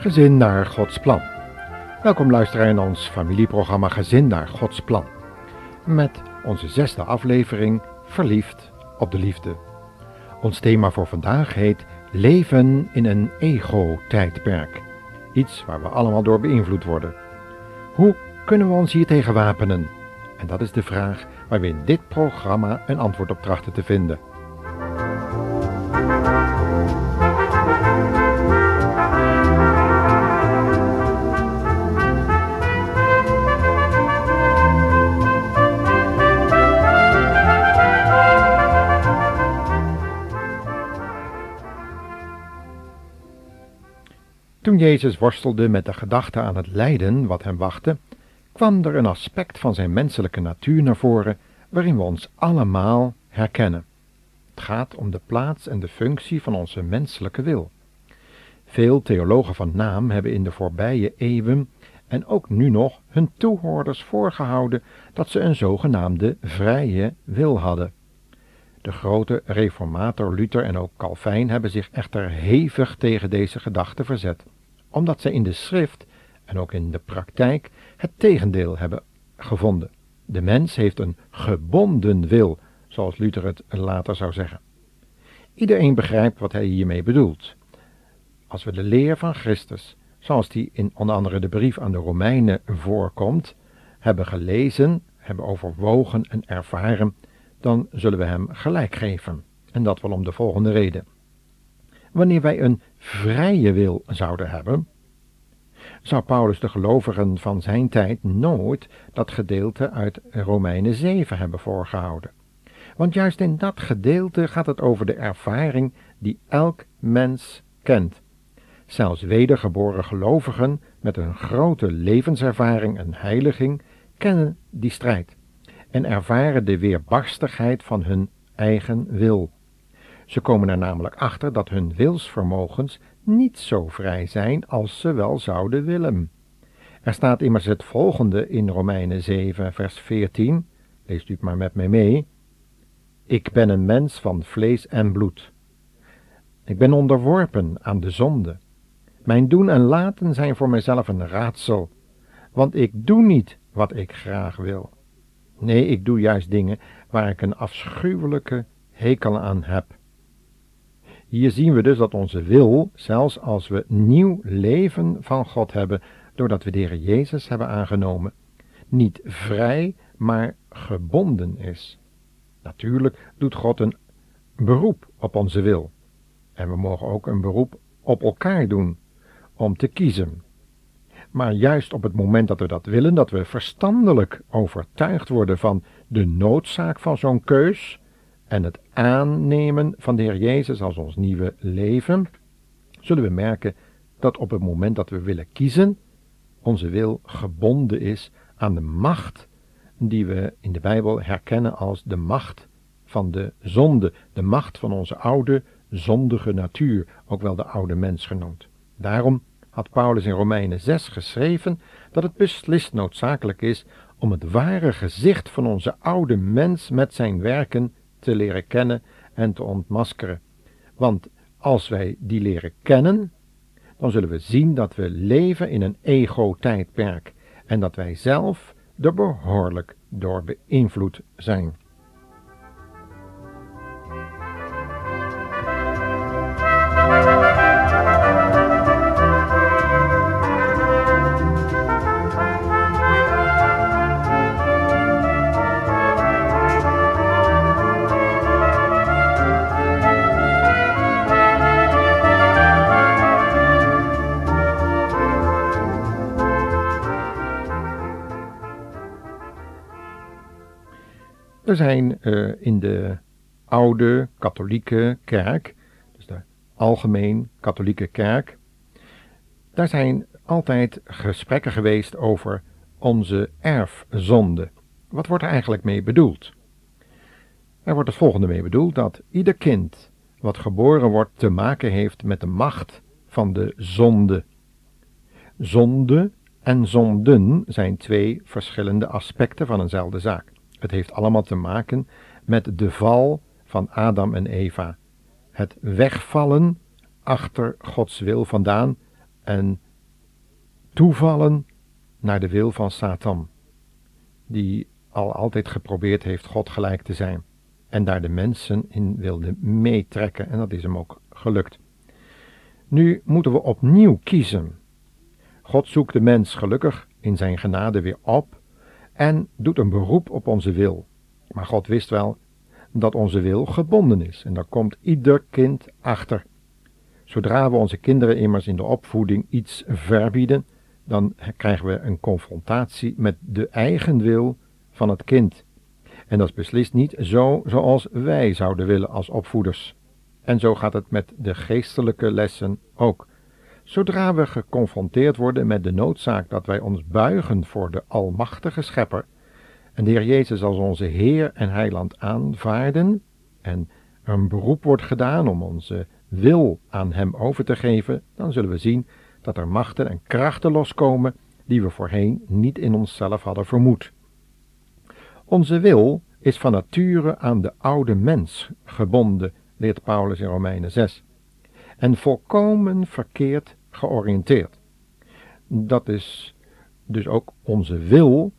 Gezin naar Gods plan. Welkom luisteraar in ons familieprogramma Gezin naar Gods plan. Met onze zesde aflevering Verliefd op de liefde. Ons thema voor vandaag heet Leven in een ego-tijdperk. Iets waar we allemaal door beïnvloed worden. Hoe kunnen we ons hier tegen wapenen? En dat is de vraag waar we in dit programma een antwoord op trachten te vinden. Jezus worstelde met de gedachte aan het lijden wat hem wachtte, kwam er een aspect van zijn menselijke natuur naar voren waarin we ons allemaal herkennen. Het gaat om de plaats en de functie van onze menselijke wil. Veel theologen van naam hebben in de voorbije eeuwen en ook nu nog hun toehoorders voorgehouden dat ze een zogenaamde vrije wil hadden. De grote reformator Luther en ook Calvijn hebben zich echter hevig tegen deze gedachte verzet, omdat zij in de schrift en ook in de praktijk het tegendeel hebben gevonden. De mens heeft een gebonden wil, zoals Luther het later zou zeggen. Iedereen begrijpt wat hij hiermee bedoelt. Als we de leer van Christus, zoals die in onder andere de brief aan de Romeinen voorkomt, hebben gelezen, hebben overwogen en ervaren, dan zullen we hem gelijk geven. En dat wel om de volgende reden. Wanneer wij een vrije wil zouden hebben, zou Paulus de gelovigen van zijn tijd nooit dat gedeelte uit Romeinen 7 hebben voorgehouden. Want juist in dat gedeelte gaat het over de ervaring die elk mens kent. Zelfs wedergeboren gelovigen met een grote levenservaring en heiliging kennen die strijd en ervaren de weerbarstigheid van hun eigen wil. Ze komen er namelijk achter dat hun wilsvermogens niet zo vrij zijn als ze wel zouden willen. Er staat immers het volgende in Romeinen 7, vers 14. Leest u het maar met mij mee. Ik ben een mens van vlees en bloed. Ik ben onderworpen aan de zonde. Mijn doen en laten zijn voor mijzelf een raadsel, want ik doe niet wat ik graag wil. Nee, ik doe juist dingen waar ik een afschuwelijke hekel aan heb. Hier zien we dus dat onze wil, zelfs als we nieuw leven van God hebben, doordat we de Heer Jezus hebben aangenomen, niet vrij, maar gebonden is. Natuurlijk doet God een beroep op onze wil. En we mogen ook een beroep op elkaar doen, om te kiezen. Maar juist op het moment dat we dat willen, dat we verstandelijk overtuigd worden van de noodzaak van zo'n keus, en het aannemen van de Heer Jezus als ons nieuwe leven, zullen we merken dat op het moment dat we willen kiezen, onze wil gebonden is aan de macht die we in de Bijbel herkennen als de macht van de zonde, de macht van onze oude zondige natuur, ook wel de oude mens genoemd. Daarom had Paulus in Romeinen 6 geschreven dat het beslist noodzakelijk is om het ware gezicht van onze oude mens met zijn werken te leren kennen en te ontmaskeren. Want als wij die leren kennen, dan zullen we zien dat we leven in een ego-tijdperk en dat wij zelf er behoorlijk door beïnvloed zijn. Zijn uh, in de oude katholieke kerk, dus de algemeen katholieke kerk, daar zijn altijd gesprekken geweest over onze erfzonde. Wat wordt er eigenlijk mee bedoeld? Er wordt het volgende mee bedoeld dat ieder kind wat geboren wordt te maken heeft met de macht van de zonde. Zonde en zonden zijn twee verschillende aspecten van eenzelfde zaak. Het heeft allemaal te maken met de val van Adam en Eva. Het wegvallen achter Gods wil vandaan en toevallen naar de wil van Satan, die al altijd geprobeerd heeft God gelijk te zijn en daar de mensen in wilde meetrekken en dat is hem ook gelukt. Nu moeten we opnieuw kiezen. God zoekt de mens gelukkig in zijn genade weer op en doet een beroep op onze wil. Maar God wist wel dat onze wil gebonden is en daar komt ieder kind achter. Zodra we onze kinderen immers in de opvoeding iets verbieden, dan krijgen we een confrontatie met de eigen wil van het kind. En dat is beslist niet zo zoals wij zouden willen als opvoeders. En zo gaat het met de geestelijke lessen ook. Zodra we geconfronteerd worden met de noodzaak dat wij ons buigen voor de Almachtige Schepper, en de Heer Jezus als onze Heer en Heiland aanvaarden, en een beroep wordt gedaan om onze wil aan Hem over te geven, dan zullen we zien dat er machten en krachten loskomen die we voorheen niet in onszelf hadden vermoed. Onze wil is van nature aan de oude mens gebonden, leert Paulus in Romeinen 6, en volkomen verkeerd georiënteerd. Dat is dus ook onze wil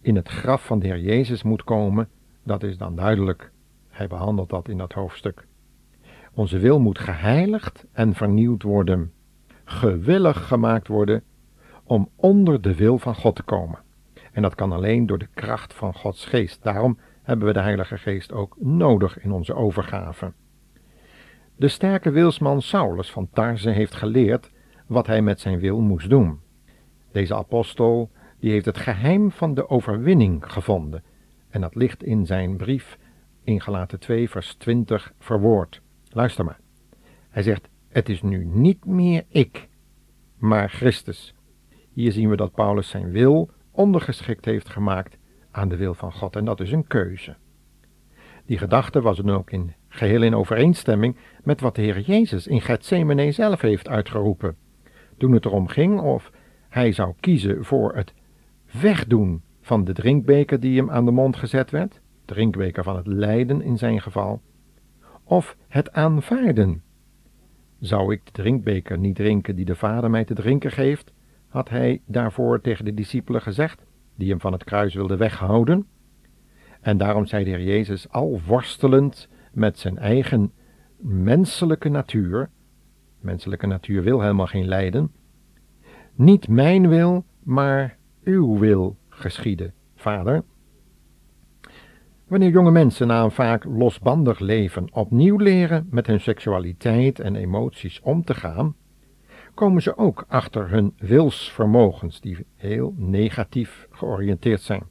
in het graf van de Heer Jezus moet komen, dat is dan duidelijk. Hij behandelt dat in dat hoofdstuk. Onze wil moet geheiligd en vernieuwd worden, gewillig gemaakt worden om onder de wil van God te komen. En dat kan alleen door de kracht van Gods geest. Daarom hebben we de Heilige Geest ook nodig in onze overgave. De sterke wilsman Saulus van Tarze heeft geleerd wat hij met zijn wil moest doen. Deze apostel die heeft het geheim van de overwinning gevonden en dat ligt in zijn brief in Galaten 2 vers 20 verwoord. Luister maar. Hij zegt, het is nu niet meer ik, maar Christus. Hier zien we dat Paulus zijn wil ondergeschikt heeft gemaakt aan de wil van God en dat is een keuze. Die gedachte was dan ook in, geheel in overeenstemming met wat de Heer Jezus in Gethsemane zelf heeft uitgeroepen. Toen het erom ging of hij zou kiezen voor het wegdoen van de drinkbeker die hem aan de mond gezet werd, drinkbeker van het lijden in zijn geval, of het aanvaarden. Zou ik de drinkbeker niet drinken die de Vader mij te drinken geeft, had hij daarvoor tegen de discipelen gezegd, die hem van het kruis wilden weghouden. En daarom zei de Heer Jezus, al worstelend met zijn eigen menselijke natuur, menselijke natuur wil helemaal geen lijden, niet mijn wil, maar uw wil geschieden, Vader. Wanneer jonge mensen na een vaak losbandig leven opnieuw leren met hun seksualiteit en emoties om te gaan, komen ze ook achter hun wilsvermogens die heel negatief georiënteerd zijn.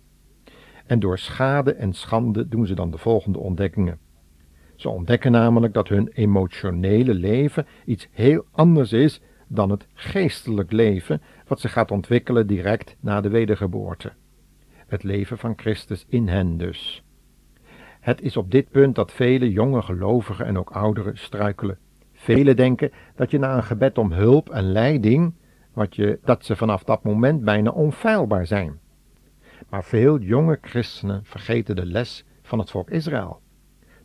En door schade en schande doen ze dan de volgende ontdekkingen. Ze ontdekken namelijk dat hun emotionele leven iets heel anders is dan het geestelijk leven wat zich gaat ontwikkelen direct na de wedergeboorte. Het leven van Christus in hen dus. Het is op dit punt dat vele jonge gelovigen en ook ouderen struikelen. Velen denken dat je na een gebed om hulp en leiding, wat je, dat ze vanaf dat moment bijna onfeilbaar zijn. Maar veel jonge christenen vergeten de les van het volk Israël.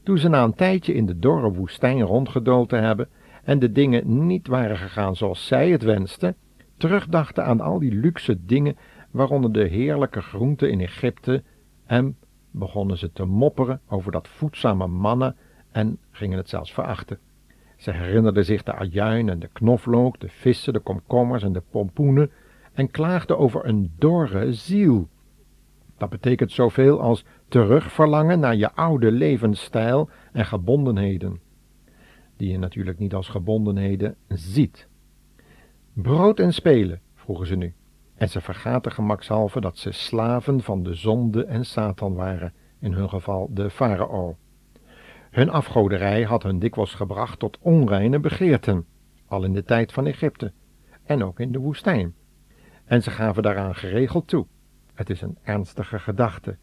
Toen ze na een tijdje in de dorre woestijn rondgedoten hebben en de dingen niet waren gegaan zoals zij het wensten, terugdachten aan al die luxe dingen, waaronder de heerlijke groenten in Egypte, en begonnen ze te mopperen over dat voedzame mannen en gingen het zelfs verachten. Ze herinnerden zich de ajuin en de knoflook, de vissen, de komkommers en de pompoenen en klaagden over een dorre ziel. Dat betekent zoveel als terugverlangen naar je oude levensstijl en gebondenheden, die je natuurlijk niet als gebondenheden ziet. Brood en spelen, vroegen ze nu, en ze vergaten gemakshalve dat ze slaven van de zonde en Satan waren, in hun geval de farao. Hun afgoderij had hun dikwijls gebracht tot onreine begeerten, al in de tijd van Egypte, en ook in de woestijn. En ze gaven daaraan geregeld toe. Het is een ernstige gedachte,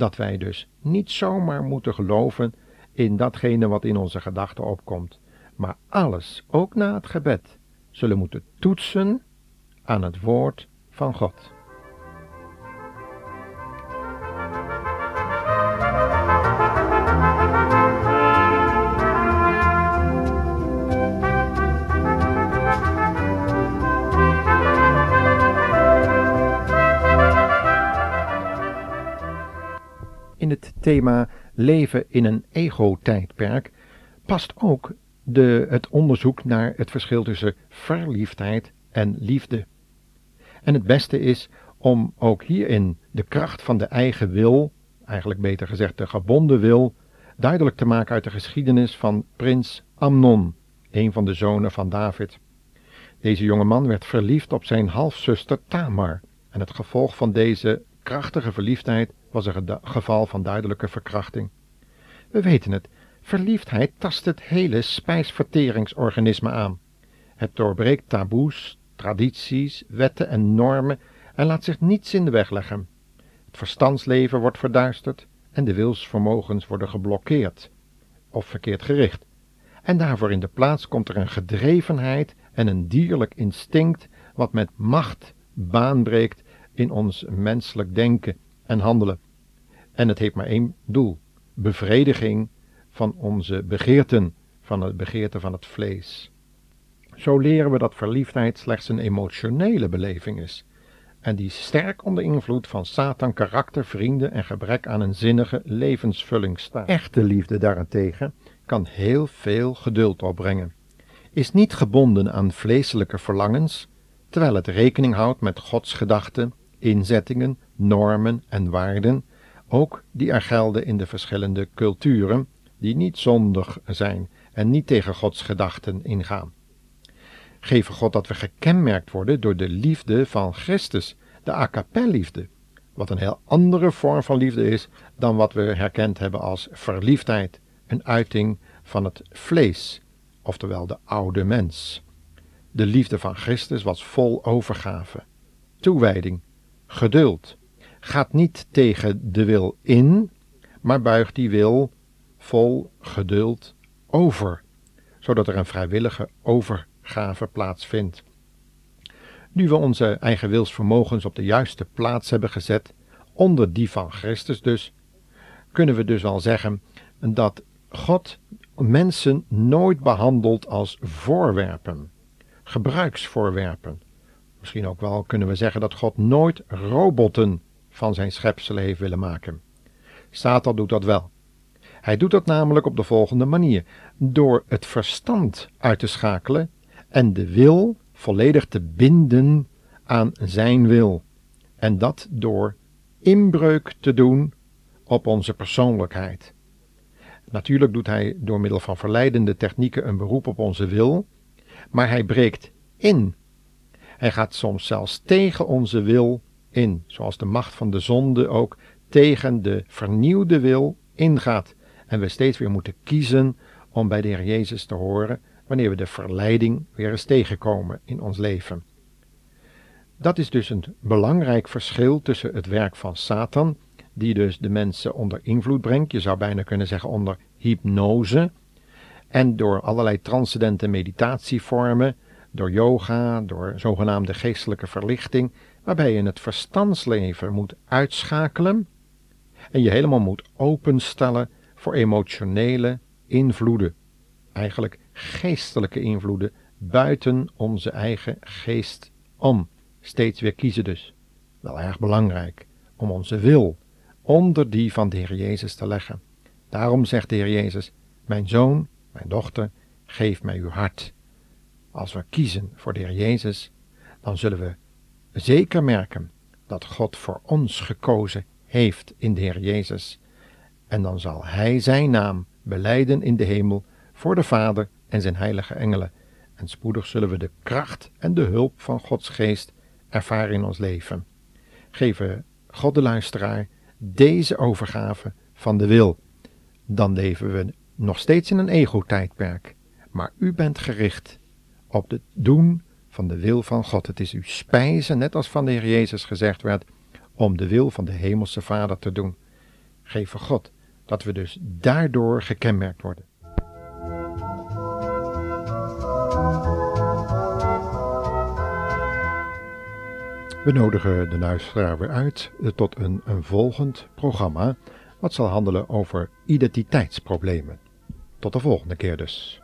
dat wij dus niet zomaar moeten geloven in datgene wat in onze gedachten opkomt, maar alles, ook na het gebed, zullen moeten toetsen aan het woord van God. Thema leven in een ego-tijdperk past ook de, het onderzoek naar het verschil tussen verliefdheid en liefde. En het beste is om ook hierin de kracht van de eigen wil, eigenlijk beter gezegd de gebonden wil, duidelijk te maken uit de geschiedenis van prins Amnon, een van de zonen van David. Deze jonge man werd verliefd op zijn halfzuster Tamar, en het gevolg van deze krachtige verliefdheid was een geval van duidelijke verkrachting. We weten het, verliefdheid tast het hele spijsverteringsorganisme aan. Het doorbreekt taboes, tradities, wetten en normen en laat zich niets in de weg leggen. Het verstandsleven wordt verduisterd en de wilsvermogens worden geblokkeerd of verkeerd gericht. En daarvoor in de plaats komt er een gedrevenheid en een dierlijk instinct wat met macht baan breekt in ons menselijk denken en handelen. En het heeft maar één doel: bevrediging van onze begeerten, van het begeerte van het vlees. Zo leren we dat verliefdheid slechts een emotionele beleving is, en die sterk onder invloed van Satan karakter, vrienden en gebrek aan een zinnige levensvulling staat. Echte liefde daarentegen kan heel veel geduld opbrengen, is niet gebonden aan vleeselijke verlangens, terwijl het rekening houdt met Gods gedachten, inzettingen, normen en waarden, ook die er gelden in de verschillende culturen, die niet zondig zijn en niet tegen Gods gedachten ingaan. Geven God dat we gekenmerkt worden door de liefde van Christus, de akapelliefde, wat een heel andere vorm van liefde is dan wat we herkend hebben als verliefdheid, een uiting van het vlees, oftewel de oude mens. De liefde van Christus was vol overgave, toewijding, geduld, gaat niet tegen de wil in, maar buigt die wil vol geduld over, zodat er een vrijwillige overgave plaatsvindt. Nu we onze eigen wilsvermogens op de juiste plaats hebben gezet, onder die van Christus dus, kunnen we dus wel zeggen dat God mensen nooit behandelt als voorwerpen, gebruiksvoorwerpen. Misschien ook wel kunnen we zeggen dat God nooit robotten van zijn schepselen heeft willen maken. Satan doet dat wel. Hij doet dat namelijk op de volgende manier: door het verstand uit te schakelen en de wil volledig te binden aan zijn wil. En dat door inbreuk te doen op onze persoonlijkheid. Natuurlijk doet hij door middel van verleidende technieken een beroep op onze wil, maar hij breekt in. Hij gaat soms zelfs tegen onze wil in, zoals de macht van de zonde ook tegen de vernieuwde wil ingaat. En we steeds weer moeten kiezen om bij de Heer Jezus te horen wanneer we de verleiding weer eens tegenkomen in ons leven. Dat is dus een belangrijk verschil tussen het werk van Satan, die dus de mensen onder invloed brengt, je zou bijna kunnen zeggen onder hypnose, en door allerlei transcendente meditatievormen, door yoga, door zogenaamde geestelijke verlichting, waarbij je het verstandsleven moet uitschakelen en je helemaal moet openstellen voor emotionele invloeden, eigenlijk geestelijke invloeden buiten onze eigen geest om. Steeds weer kiezen dus. Wel erg belangrijk om onze wil onder die van de Heer Jezus te leggen. Daarom zegt de Heer Jezus: Mijn zoon, mijn dochter, geef mij uw hart. Als we kiezen voor de Heer Jezus, dan zullen we zeker merken dat God voor ons gekozen heeft in de Heer Jezus. En dan zal Hij Zijn naam beleiden in de hemel voor de Vader en zijn heilige engelen. En spoedig zullen we de kracht en de hulp van Gods geest ervaren in ons leven. Geven God de luisteraar deze overgave van de wil. Dan leven we nog steeds in een ego-tijdperk. Maar u bent gericht op het doen van de wil van God. Het is uw spijzen, net als van de Heer Jezus gezegd werd, om de wil van de Hemelse Vader te doen. Geef God dat we dus daardoor gekenmerkt worden. We nodigen de luisteraar weer uit tot een, een volgend programma, wat zal handelen over identiteitsproblemen. Tot de volgende keer dus.